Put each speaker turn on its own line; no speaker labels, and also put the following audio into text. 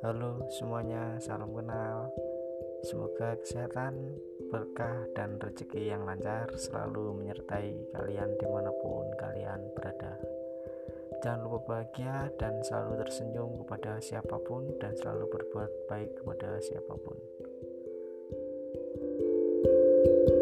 Halo semuanya, salam kenal. Semoga kesehatan, berkah, dan rezeki yang lancar selalu menyertai kalian di mana pun kalian berada. Jangan lupa bahagia dan selalu tersenyum kepada siapa pun dan selalu berbuat baik kepada siapa pun. thank you